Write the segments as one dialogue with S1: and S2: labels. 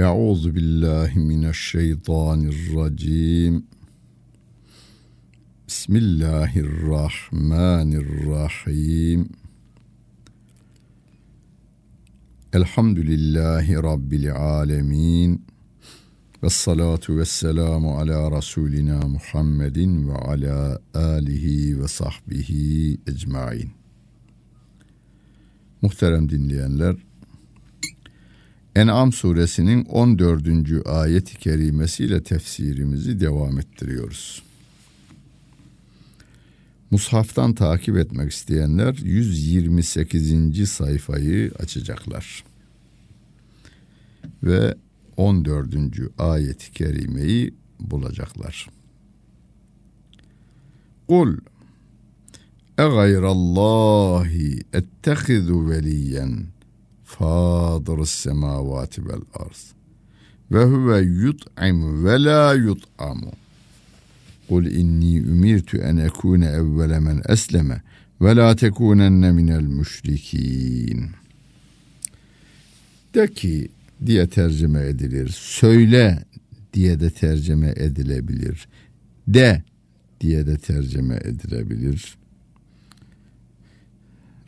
S1: Euzu billahi mineşşeytanirracim. Bismillahirrahmanirrahim. Elhamdülillahi Rabbil alemin. Ve salatu ve selamu ala Resulina Muhammedin ve ala alihi ve sahbihi ecmain. Muhterem dinleyenler, En'am suresinin 14. ayet-i kerimesiyle tefsirimizi devam ettiriyoruz. Mushaftan takip etmek isteyenler 128. sayfayı açacaklar. Ve 14. ayet-i kerimeyi bulacaklar. Kul e gayrallahi ettehizu veliyen Fadır's semavati vel arz. Ve huve yut'im ve la yut'amu. Kul inni ümirtu en ekune evvele men esleme ve la tekunenne minel müşrikin. De ki diye tercüme edilir. Söyle diye de tercüme edilebilir. De diye de tercüme edilebilir.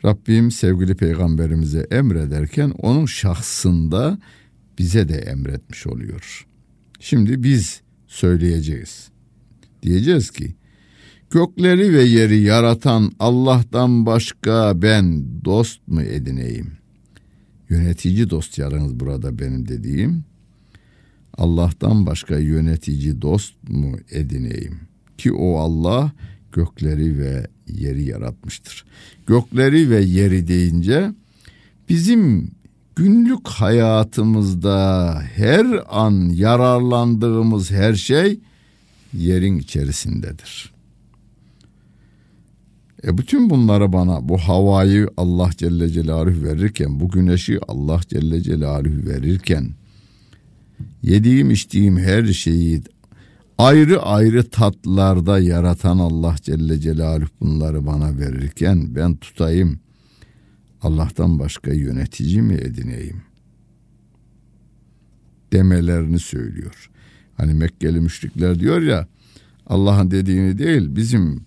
S1: Rabbim sevgili peygamberimize emrederken onun şahsında bize de emretmiş oluyor. Şimdi biz söyleyeceğiz. Diyeceğiz ki gökleri ve yeri yaratan Allah'tan başka ben dost mu edineyim? Yönetici dost yalnız burada benim dediğim. Allah'tan başka yönetici dost mu edineyim? Ki o Allah gökleri ve yeri yaratmıştır. Gökleri ve yeri deyince bizim günlük hayatımızda her an yararlandığımız her şey yerin içerisindedir. E bütün bunları bana bu havayı Allah Celle Celaluhu verirken, bu güneşi Allah Celle Celaluhu verirken, yediğim içtiğim her şeyi ayrı ayrı tatlarda yaratan Allah Celle Celaluhu bunları bana verirken ben tutayım Allah'tan başka yönetici mi edineyim? Demelerini söylüyor. Hani Mekkeli müşrikler diyor ya Allah'ın dediğini değil bizim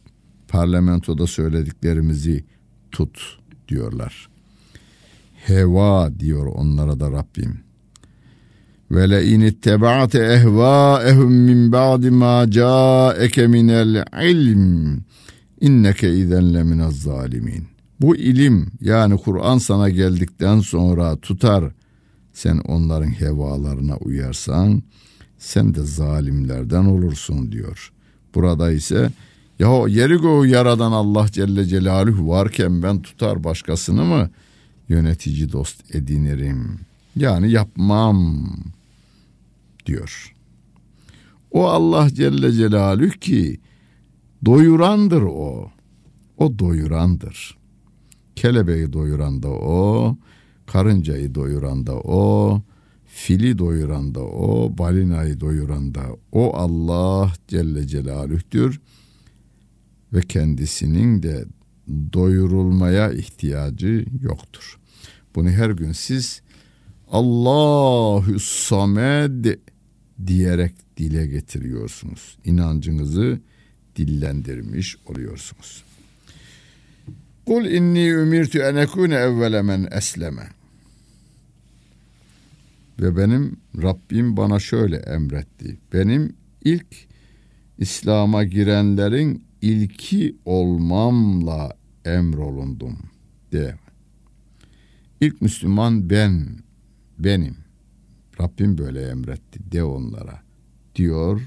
S1: parlamentoda söylediklerimizi tut diyorlar. Heva diyor onlara da Rabbim. Ve le in ittaba'te ehva'ehum min ba'di ma ca'eke minel ilm inneke izen le minez zalimin. Bu ilim yani Kur'an sana geldikten sonra tutar sen onların hevalarına uyarsan sen de zalimlerden olursun diyor. Burada ise ya yeri göğü yaradan Allah Celle Celaluhu varken ben tutar başkasını mı yönetici dost edinirim? Yani yapmam diyor. O Allah Celle Celaluhu ki doyurandır o. O doyurandır. Kelebeği doyuran da o, karıncayı doyuran da o, fili doyuran da o, balinayı doyuran da o Allah Celle Celaluh'tür ve kendisinin de doyurulmaya ihtiyacı yoktur. Bunu her gün siz Allahü Samed diyerek dile getiriyorsunuz. İnancınızı dillendirmiş oluyorsunuz. Kul inni ümirtu en ekune evvele men esleme. Ve benim Rabbim bana şöyle emretti. Benim ilk İslam'a girenlerin ilki olmamla emrolundum de. İlk Müslüman ben, benim. Rabbim böyle emretti de onlara diyor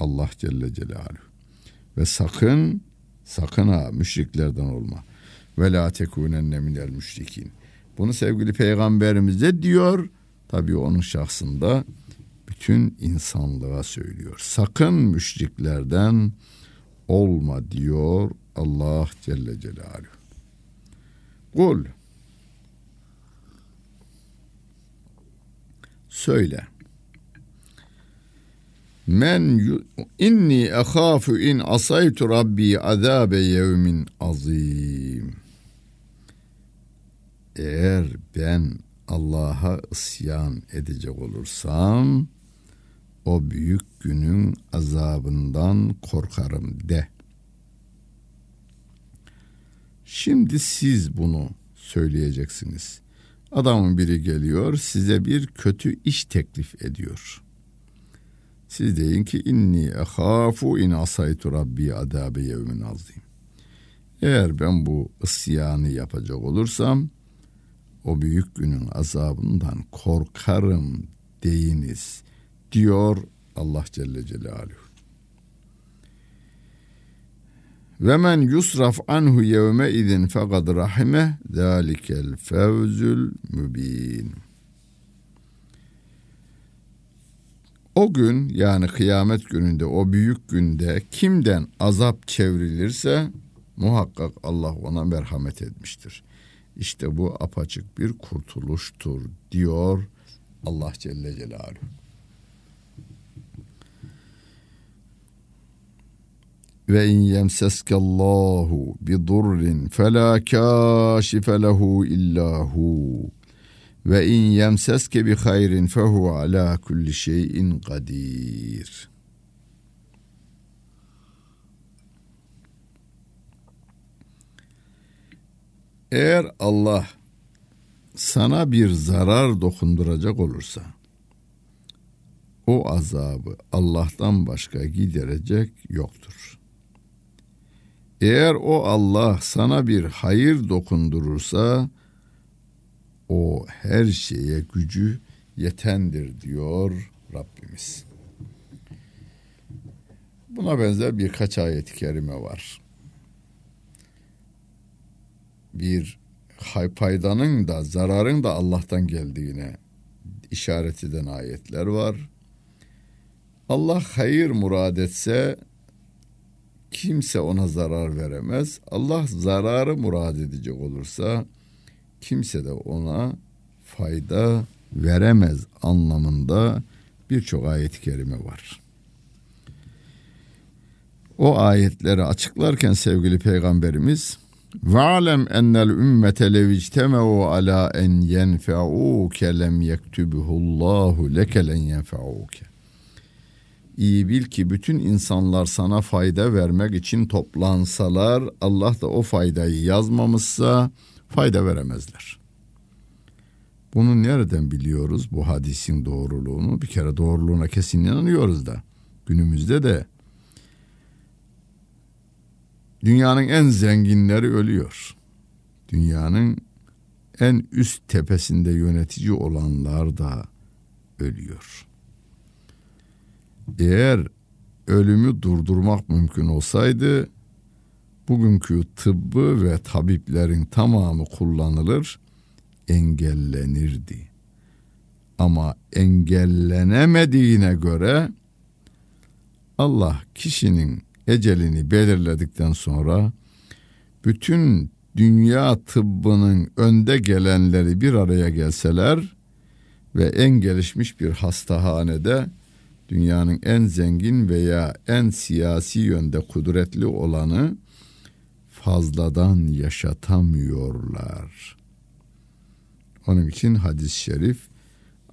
S1: Allah Celle Celaluhu. Ve sakın sakın ha müşriklerden olma. Ve la tekunenne minel müşrikin. Bunu sevgili peygamberimiz de diyor. Tabii onun şahsında bütün insanlığa söylüyor. Sakın müşriklerden olma diyor Allah Celle Celaluhu. Kul söyle. Men inni ehafu in asaytu rabbi azabe yevmin azim. Eğer ben Allah'a isyan edecek olursam o büyük günün azabından korkarım de. Şimdi siz bunu söyleyeceksiniz. Adamın biri geliyor size bir kötü iş teklif ediyor. Siz deyin ki inni ehafu in asaytu rabbi adabe yevmin azim. Eğer ben bu isyanı yapacak olursam o büyük günün azabından korkarım deyiniz diyor Allah Celle Celaluhu. Ve men yusraf anhu yevme izin fekad rahime zalikel fevzül mübin. O gün yani kıyamet gününde o büyük günde kimden azap çevrilirse muhakkak Allah ona merhamet etmiştir. İşte bu apaçık bir kurtuluştur diyor Allah Celle Celaluhu. Ve in yemseskallahu bi durrin fela kashife lehu illa hu ve in yemseske bi hayrin fehu ala kulli şeyin kadir. Eğer Allah sana bir zarar dokunduracak olursa o azabı Allah'tan başka giderecek yoktur. Eğer o Allah sana bir hayır dokundurursa o her şeye gücü yetendir diyor Rabbimiz. Buna benzer birkaç ayet-i kerime var. Bir paydanın da zararın da Allah'tan geldiğine işaret eden ayetler var. Allah hayır murad etse kimse ona zarar veremez. Allah zararı murad edecek olursa kimse de ona fayda veremez anlamında birçok ayet-i kerime var. O ayetleri açıklarken sevgili peygamberimiz Ve'alem ennel ümmete lev icteme'u ala en yenfe'uke lem yektubuhullahu leke len yenfe'uke İyi bil ki bütün insanlar sana fayda vermek için toplansalar Allah da o faydayı yazmamışsa fayda veremezler. Bunu nereden biliyoruz bu hadisin doğruluğunu? Bir kere doğruluğuna kesin inanıyoruz da. Günümüzde de dünyanın en zenginleri ölüyor. Dünyanın en üst tepesinde yönetici olanlar da ölüyor. Eğer ölümü durdurmak mümkün olsaydı bugünkü tıbbı ve tabiplerin tamamı kullanılır, engellenirdi. Ama engellenemediğine göre Allah kişinin ecelini belirledikten sonra bütün dünya tıbbının önde gelenleri bir araya gelseler ve en gelişmiş bir hastahanede dünyanın en zengin veya en siyasi yönde kudretli olanı fazladan yaşatamıyorlar. Onun için hadis-i şerif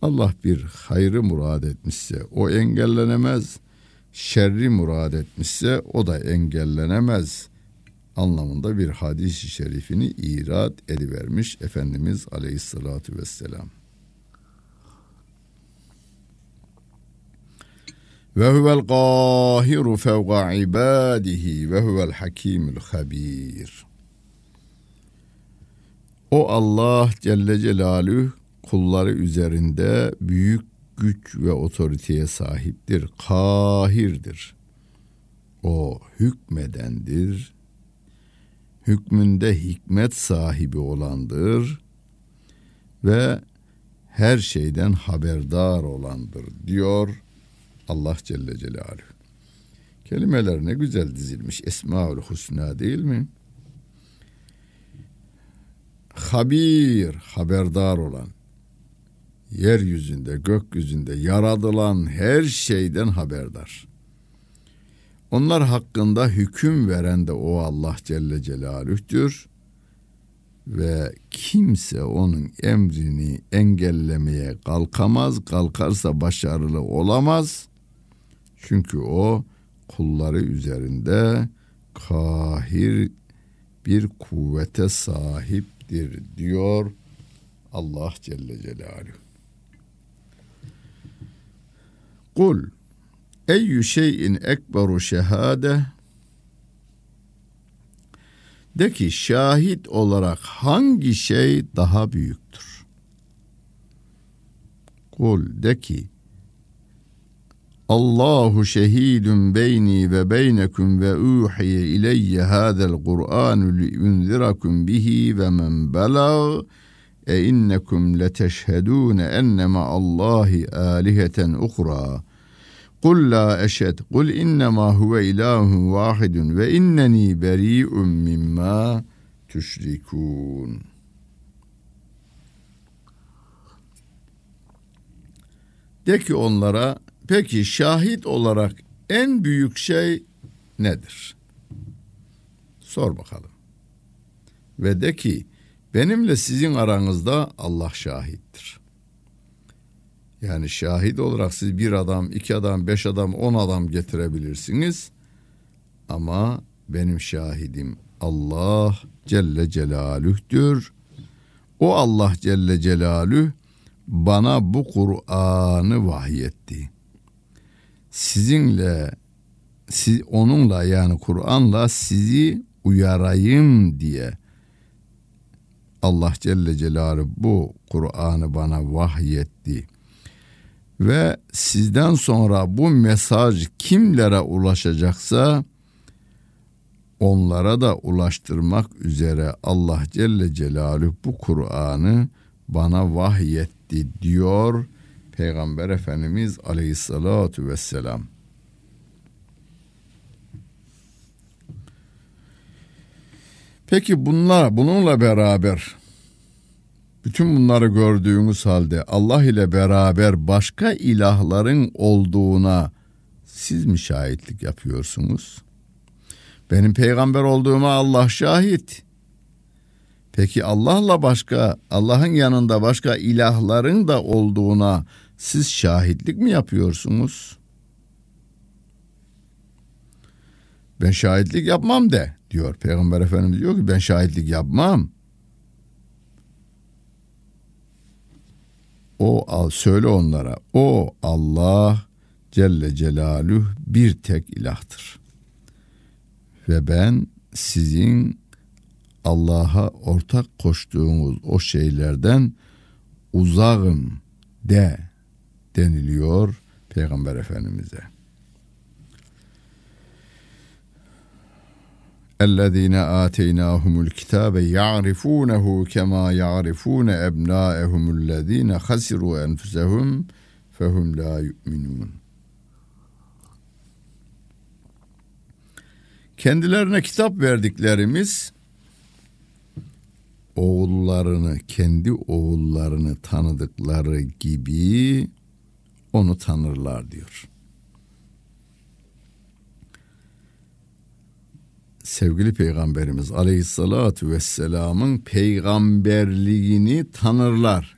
S1: Allah bir hayrı murad etmişse o engellenemez, şerri murad etmişse o da engellenemez anlamında bir hadis-i şerifini irad edivermiş Efendimiz Aleyhisselatü Vesselam. Ve huvel qahiru fevqa ibadihi ve huvel hakimul habir. O Allah Celle Celaluhu kulları üzerinde büyük güç ve otoriteye sahiptir. Kahirdir. O hükmedendir. Hükmünde hikmet sahibi olandır ve her şeyden haberdar olandır diyor Allah Celle Celaluhu. Kelimeler ne güzel dizilmiş. Esmaül Husna değil mi? Habir, haberdar olan. Yeryüzünde, gökyüzünde yaradılan her şeyden haberdar. Onlar hakkında hüküm veren de o Allah Celle Celaluh'tür. ve kimse onun emrini engellemeye kalkamaz, kalkarsa başarılı olamaz. Çünkü o kulları üzerinde kahir bir kuvvete sahiptir diyor Allah Celle Celaluhu. Kul eyyü şeyin ekberu şehade de ki şahit olarak hangi şey daha büyüktür? Kul de ki Allahu şehidun beyni ve beynekum ve uhiye ileyye hadel Kur'anu liunzirakum bihi ve men belag e innekum leteşhedûne enne ma'allahi âliheten uhra. Kul la eşhed, kul innema huve ilahun vahidun ve inneni beri'un mimma tüşrikûn. De ki onlara, peki şahit olarak en büyük şey nedir? Sor bakalım. Ve de ki, Benimle sizin aranızda Allah şahittir. Yani şahit olarak siz bir adam, iki adam, beş adam, on adam getirebilirsiniz. Ama benim şahidim Allah Celle Celaluh'tür. O Allah Celle Celaluh bana bu Kur'an'ı vahyetti. Sizinle, siz, onunla yani Kur'an'la sizi uyarayım diye Allah Celle Celaluhu bu Kur'an'ı bana vahyetti. Ve sizden sonra bu mesaj kimlere ulaşacaksa onlara da ulaştırmak üzere Allah Celle Celaluhu bu Kur'an'ı bana vahyetti diyor Peygamber Efendimiz Aleyhissalatu vesselam. Peki bunlar bununla beraber bütün bunları gördüğünüz halde Allah ile beraber başka ilahların olduğuna siz mi şahitlik yapıyorsunuz? Benim peygamber olduğuma Allah şahit. Peki Allah'la başka, Allah'ın yanında başka ilahların da olduğuna siz şahitlik mi yapıyorsunuz? Ben şahitlik yapmam de diyor. Peygamber Efendimiz diyor ki ben şahitlik yapmam. O al söyle onlara. O Allah Celle Celaluhu bir tek ilahtır. Ve ben sizin Allah'a ortak koştuğunuz o şeylerden uzağım de deniliyor Peygamber Efendimiz'e. اَلَّذ۪ينَ آتَيْنَاهُمُ الْكِتَابَ يَعْرِفُونَهُ كَمَا يَعْرِفُونَ اَبْنَاءَهُمُ الَّذ۪ينَ خَسِرُوا أَنْفُسَهُمْ فَهُمْ لَا يُؤْمِنُونَ Kendilerine kitap verdiklerimiz oğullarını, kendi oğullarını tanıdıkları gibi onu tanırlar diyor. sevgili peygamberimiz aleyhissalatu vesselamın peygamberliğini tanırlar.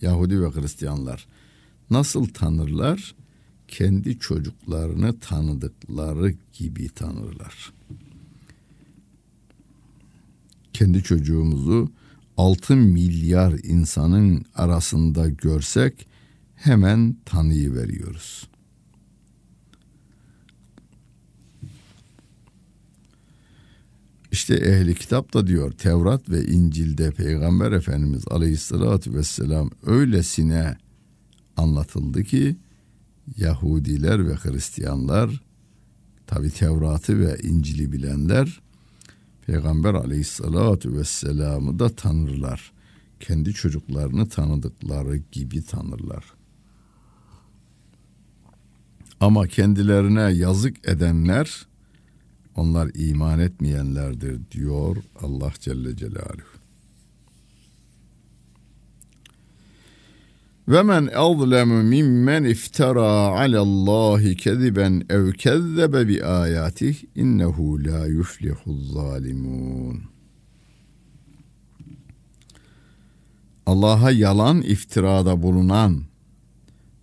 S1: Yahudi ve Hristiyanlar. Nasıl tanırlar? Kendi çocuklarını tanıdıkları gibi tanırlar. Kendi çocuğumuzu 6 milyar insanın arasında görsek hemen tanıyıveriyoruz. İşte ehli kitap da diyor Tevrat ve İncil'de Peygamber Efendimiz Aleyhisselatü Vesselam öylesine anlatıldı ki Yahudiler ve Hristiyanlar tabi Tevrat'ı ve İncil'i bilenler Peygamber Aleyhisselatü Vesselam'ı da tanırlar. Kendi çocuklarını tanıdıkları gibi tanırlar. Ama kendilerine yazık edenler onlar iman etmeyenlerdir diyor Allah Celle Celaluhu. Ve men azlemu mimmen iftara alallahi keziben ev kezzebe bi ayatih innehu la yuflihu zalimun. Allah'a yalan iftirada bulunan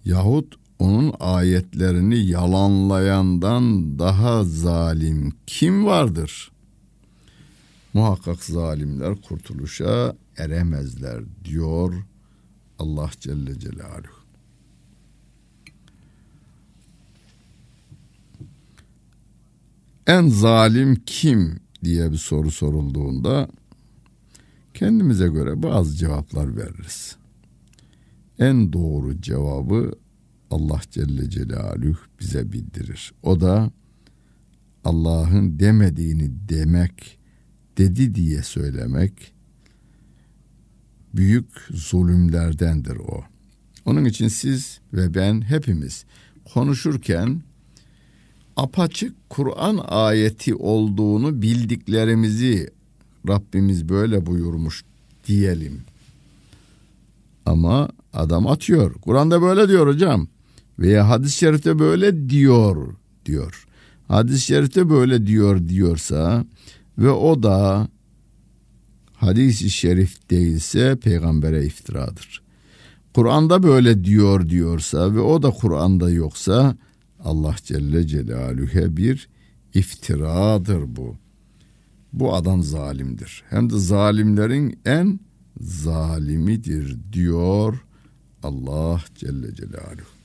S1: yahut onun ayetlerini yalanlayandan daha zalim kim vardır? Muhakkak zalimler kurtuluşa eremezler diyor Allah Celle Celaluhu. En zalim kim diye bir soru sorulduğunda kendimize göre bazı cevaplar veririz. En doğru cevabı Allah Celle Celaluhu bize bildirir. O da Allah'ın demediğini demek, dedi diye söylemek büyük zulümlerdendir o. Onun için siz ve ben hepimiz konuşurken apaçık Kur'an ayeti olduğunu bildiklerimizi Rabbimiz böyle buyurmuş diyelim. Ama adam atıyor. Kur'an'da böyle diyor hocam. Veya hadis-i şerifte böyle diyor diyor. Hadis-i şerifte böyle diyor diyorsa ve o da hadis-i şerif değilse peygambere iftiradır. Kur'an'da böyle diyor diyorsa ve o da Kur'an'da yoksa Allah Celle Celaluhu'ya bir iftiradır bu. Bu adam zalimdir. Hem de zalimlerin en zalimidir diyor Allah Celle Celaluhu.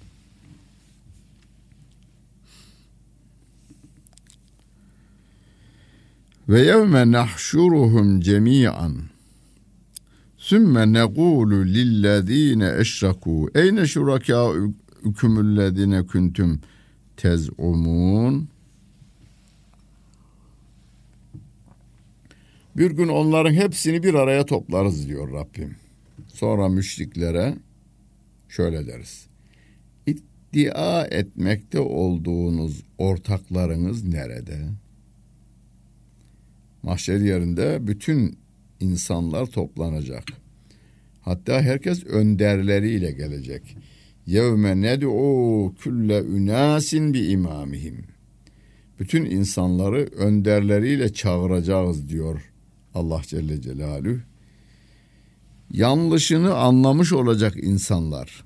S1: Ve yevme nahşuruhum cemi'an Sümme negulu lillezine eşraku Eyne şurakâükümüllezine küntüm tez'umun Bir gün onların hepsini bir araya toplarız diyor Rabbim. Sonra müşriklere şöyle deriz. İddia etmekte olduğunuz ortaklarınız nerede? Mahşer yerinde bütün insanlar toplanacak. Hatta herkes önderleriyle gelecek. Yevme ned'u külle ünasin bi imamihim. Bütün insanları önderleriyle çağıracağız diyor Allah Celle Celaluhu. Yanlışını anlamış olacak insanlar.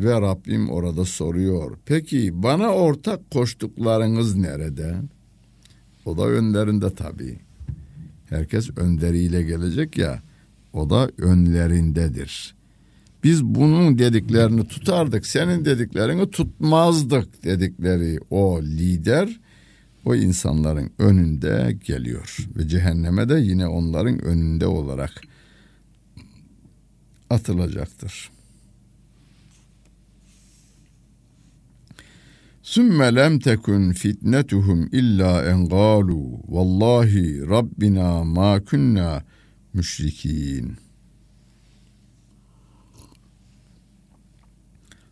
S1: Ve Rabbim orada soruyor. Peki bana ortak koştuklarınız nerede? O da önlerinde tabii. Herkes önderiyle gelecek ya. O da önlerindedir. Biz bunun dediklerini tutardık, senin dediklerini tutmazdık dedikleri o lider o insanların önünde geliyor ve cehenneme de yine onların önünde olarak atılacaktır. Sümme lem tekun fitnetuhum illa en galu vallahi rabbina ma kunna müşrikin.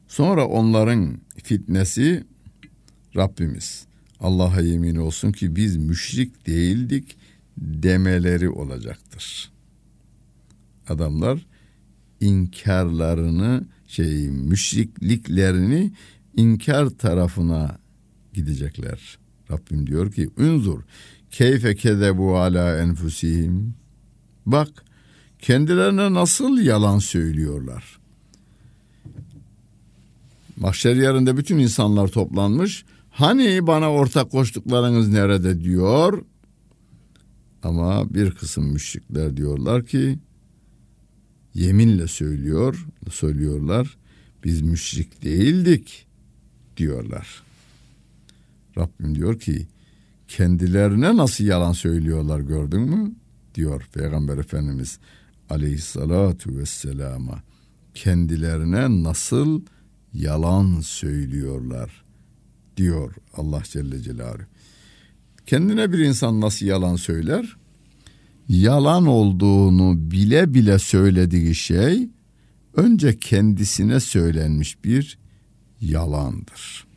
S1: Sonra onların fitnesi Rabbimiz Allah'a yemin olsun ki biz müşrik değildik demeleri olacaktır. Adamlar inkarlarını şey müşrikliklerini inkar tarafına gidecekler. Rabbim diyor ki unzur keyfe kezebu ala enfusihim bak kendilerine nasıl yalan söylüyorlar. Mahşer yerinde bütün insanlar toplanmış. Hani bana ortak koştuklarınız nerede diyor. Ama bir kısım müşrikler diyorlar ki yeminle söylüyor, söylüyorlar. Biz müşrik değildik diyorlar. Rabbim diyor ki kendilerine nasıl yalan söylüyorlar gördün mü? diyor Peygamber Efendimiz aleyhissalatu vesselama. Kendilerine nasıl yalan söylüyorlar diyor Allah Celle Celaluhu. Kendine bir insan nasıl yalan söyler? Yalan olduğunu bile bile söylediği şey önce kendisine söylenmiş bir yalandır.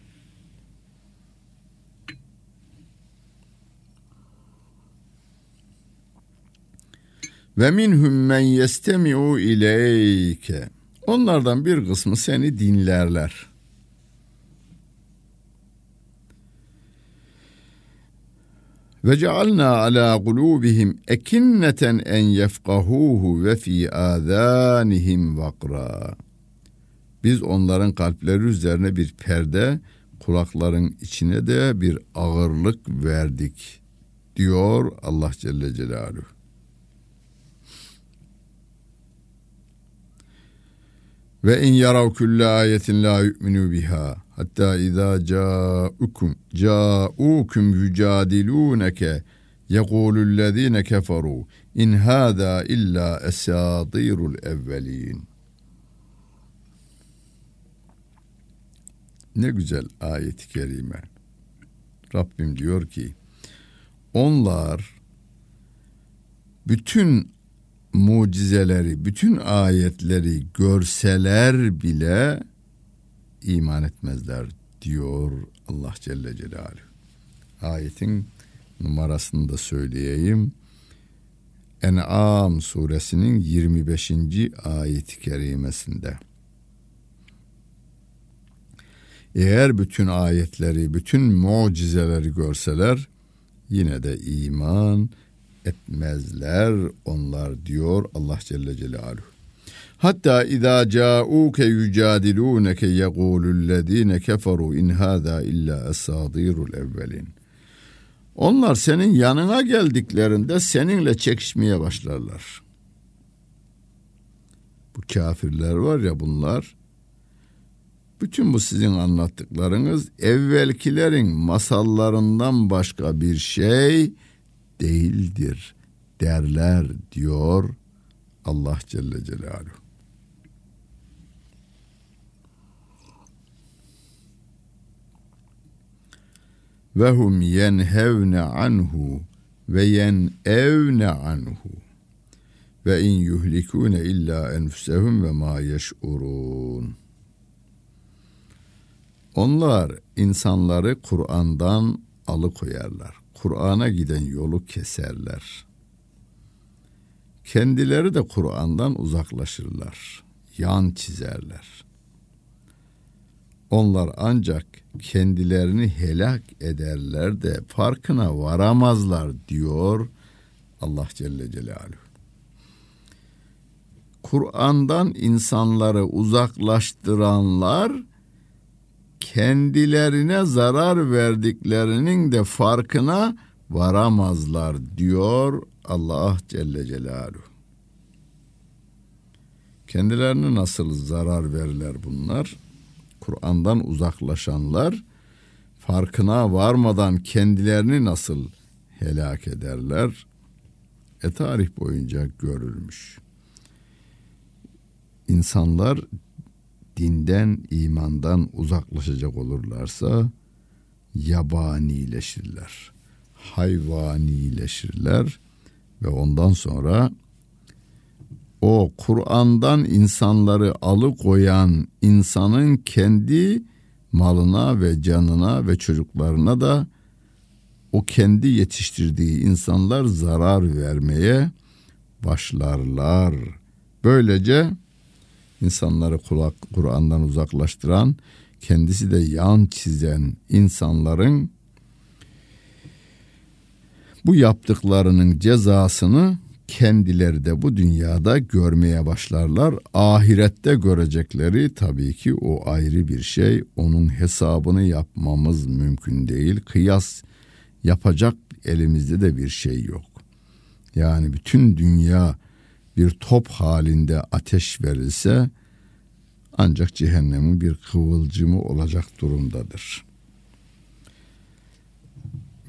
S1: Ve minhum men yestemi'u ileyke. Onlardan bir kısmı seni dinlerler. Ve cealna ala kulubihim ekinneten en yefkahuhu ve fi adanihim vakra. Biz onların kalpleri üzerine bir perde, kulakların içine de bir ağırlık verdik diyor Allah Celle Celaluhu. Ve in yarav külle ayetin la yu'minu biha hatta izâ câukum câukum yücadilûneke yekulüllezîne keferû in hâzâ illa esâdîrul evvelîn. Ne güzel ayet-i kerime. Rabbim diyor ki onlar bütün mucizeleri, bütün ayetleri görseler bile iman etmezler diyor Allah Celle Celaluhu. Ayetin numarasını da söyleyeyim. En'am suresinin 25. ayeti kerimesinde. Eğer bütün ayetleri, bütün mucizeleri görseler yine de iman etmezler onlar diyor Allah Celle Celaluhu. Hatta izâ câûke yücadilûneke yegûlüllezîne keferû in hâzâ illa esâdîrul evvelin. Onlar senin yanına geldiklerinde seninle çekişmeye başlarlar. Bu kafirler var ya bunlar bütün bu sizin anlattıklarınız evvelkilerin masallarından başka bir şey değildir derler diyor Allah Celle Celaluhu. Ve hum yenhevne anhu ve yenevne anhu ve in yuhlikune illa enfusehum ve ma yeş'urun. Onlar insanları Kur'an'dan alıkoyarlar. Kur'an'a giden yolu keserler. Kendileri de Kur'an'dan uzaklaşırlar. Yan çizerler. Onlar ancak kendilerini helak ederler de farkına varamazlar diyor Allah Celle Celaluhu. Kur'an'dan insanları uzaklaştıranlar kendilerine zarar verdiklerinin de farkına varamazlar diyor Allah Celle Celaluhu. Kendilerine nasıl zarar verirler bunlar? Kur'an'dan uzaklaşanlar farkına varmadan kendilerini nasıl helak ederler? E tarih boyunca görülmüş. İnsanlar dinden, imandan uzaklaşacak olurlarsa yabanileşirler. Hayvanileşirler ve ondan sonra o Kur'an'dan insanları alıkoyan insanın kendi malına ve canına ve çocuklarına da o kendi yetiştirdiği insanlar zarar vermeye başlarlar. Böylece insanları Kur'an'dan uzaklaştıran, kendisi de yan çizen insanların bu yaptıklarının cezasını kendileri de bu dünyada görmeye başlarlar. Ahirette görecekleri tabii ki o ayrı bir şey. Onun hesabını yapmamız mümkün değil. Kıyas yapacak elimizde de bir şey yok. Yani bütün dünya bir top halinde ateş verilse ancak cehennemin bir kıvılcımı olacak durumdadır.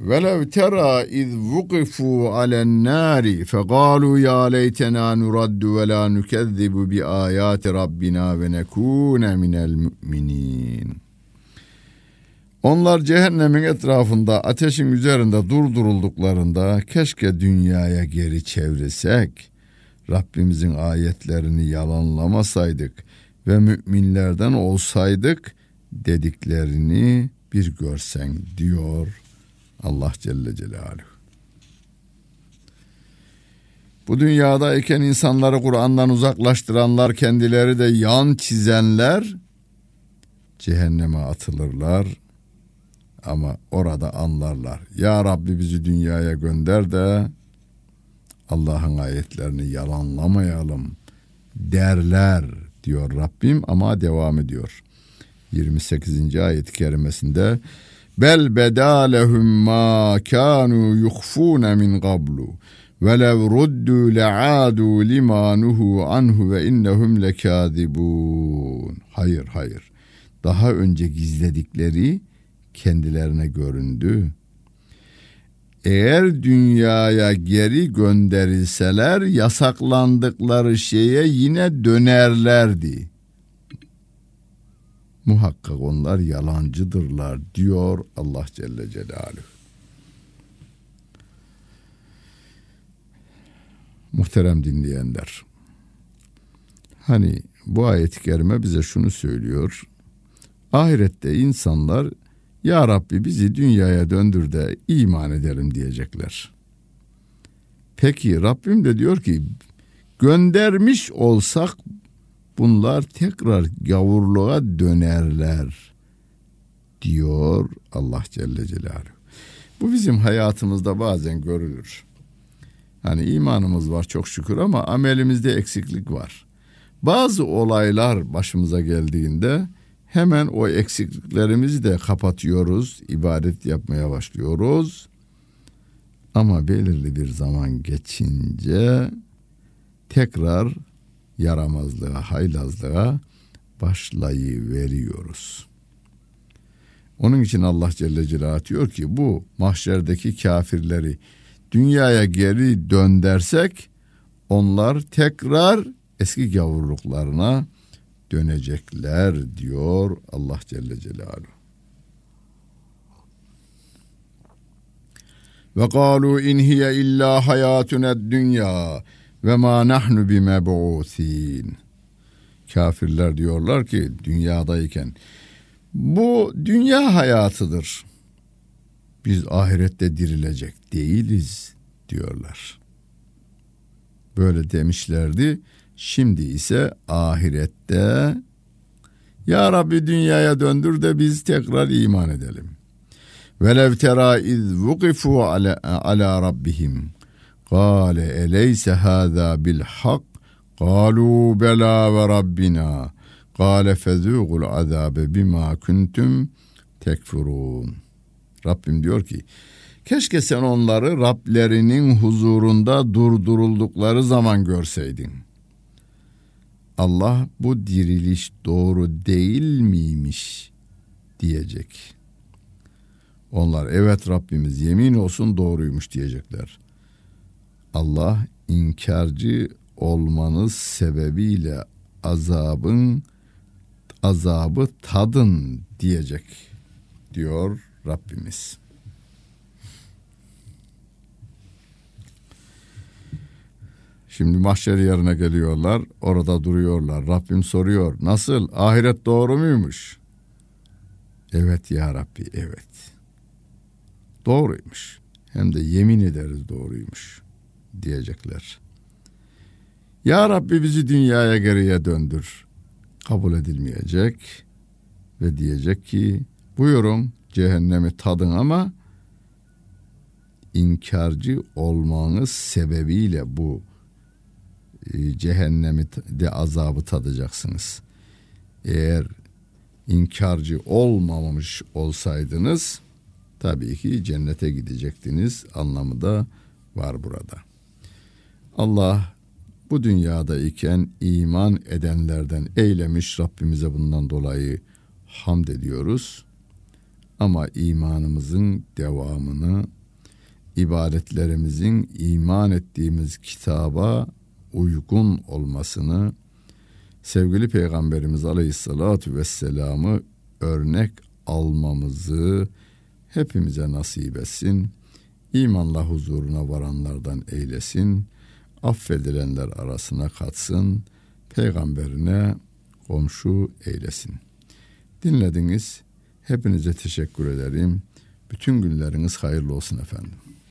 S1: وَلَوْ تَرَى اِذْ وُقِفُوا عَلَى النَّارِ فَقَالُوا يَا لَيْتَنَا نُرَدُّ وَلَا نُكَذِّبُ بِآيَاتِ رَبِّنَا وَنَكُونَ مِنَ الْمُؤْمِنِينَ Onlar cehennemin etrafında ateşin üzerinde durdurulduklarında keşke dünyaya geri çevrilsek Rabbimizin ayetlerini yalanlamasaydık ve müminlerden olsaydık dediklerini bir görsen diyor Allah Celle Celaluhu. Bu dünyadayken insanları Kur'an'dan uzaklaştıranlar, kendileri de yan çizenler cehenneme atılırlar. Ama orada anlarlar. Ya Rabbi bizi dünyaya gönder de Allah'ın ayetlerini yalanlamayalım derler diyor Rabbim ama devam ediyor. 28. ayet-i kerimesinde Bel bedalehum ma kanu yukhfun min qablu ve lev ruddu le'adu lima nuhu anhu ve innehum lekâzibûn. Hayır hayır. Daha önce gizledikleri kendilerine göründü. Eğer dünyaya geri gönderilseler yasaklandıkları şeye yine dönerlerdi. Muhakkak onlar yalancıdırlar diyor Allah Celle Celaluhu. Muhterem dinleyenler. Hani bu ayet-i kerime bize şunu söylüyor. Ahirette insanlar ya Rabbi bizi dünyaya döndür de iman edelim diyecekler. Peki Rabbim de diyor ki göndermiş olsak bunlar tekrar gavurluğa dönerler diyor Allah Celle Celaluhu. Bu bizim hayatımızda bazen görülür. Hani imanımız var çok şükür ama amelimizde eksiklik var. Bazı olaylar başımıza geldiğinde hemen o eksikliklerimizi de kapatıyoruz, ibadet yapmaya başlıyoruz. Ama belirli bir zaman geçince tekrar yaramazlığa, haylazlığa başlayıveriyoruz. Onun için Allah Celle Celaluhu diyor ki bu mahşerdeki kafirleri dünyaya geri döndersek onlar tekrar eski gavurluklarına dönecekler diyor Allah Celle Celaluhu. Ve kalu in hiye illa hayatuna dünya ve ma nahnu bimeb'usin. Kafirler diyorlar ki dünyadayken bu dünya hayatıdır. Biz ahirette dirilecek değiliz diyorlar. Böyle demişlerdi. Şimdi ise ahirette Ya Rabbi dünyaya döndür de biz tekrar iman edelim. Velev tera iz vukifu ala, ala rabbihim. Kale eleyse hâzâ bil hak. Kalu bela ve rabbina. Kale fezûgul azâbe bima kuntum tekfurun. Rabbim diyor ki keşke sen onları Rablerinin huzurunda durduruldukları zaman görseydin. Allah bu diriliş doğru değil miymiş diyecek. Onlar evet Rabbimiz yemin olsun doğruymuş diyecekler. Allah inkarcı olmanız sebebiyle azabın azabı tadın diyecek diyor Rabbimiz. Şimdi mahşer yerine geliyorlar. Orada duruyorlar. Rabbim soruyor. Nasıl? Ahiret doğru muymuş? Evet ya Rabbi evet. Doğruymuş. Hem de yemin ederiz doğruymuş diyecekler. Ya Rabbi bizi dünyaya geriye döndür. Kabul edilmeyecek ve diyecek ki buyurun cehennemi tadın ama inkarcı olmanız sebebiyle bu cehennemi de azabı tadacaksınız. Eğer inkarcı olmamış olsaydınız tabii ki cennete gidecektiniz anlamı da var burada. Allah bu dünyada iken iman edenlerden eylemiş Rabbimize bundan dolayı hamd ediyoruz. Ama imanımızın devamını ibadetlerimizin iman ettiğimiz kitaba uygun olmasını sevgili Peygamberimiz Aleyhisselatü Vesselam'ı örnek almamızı hepimize nasip etsin. İmanla huzuruna varanlardan eylesin. Affedilenler arasına katsın. Peygamberine komşu eylesin. Dinlediniz. Hepinize teşekkür ederim. Bütün günleriniz hayırlı olsun efendim.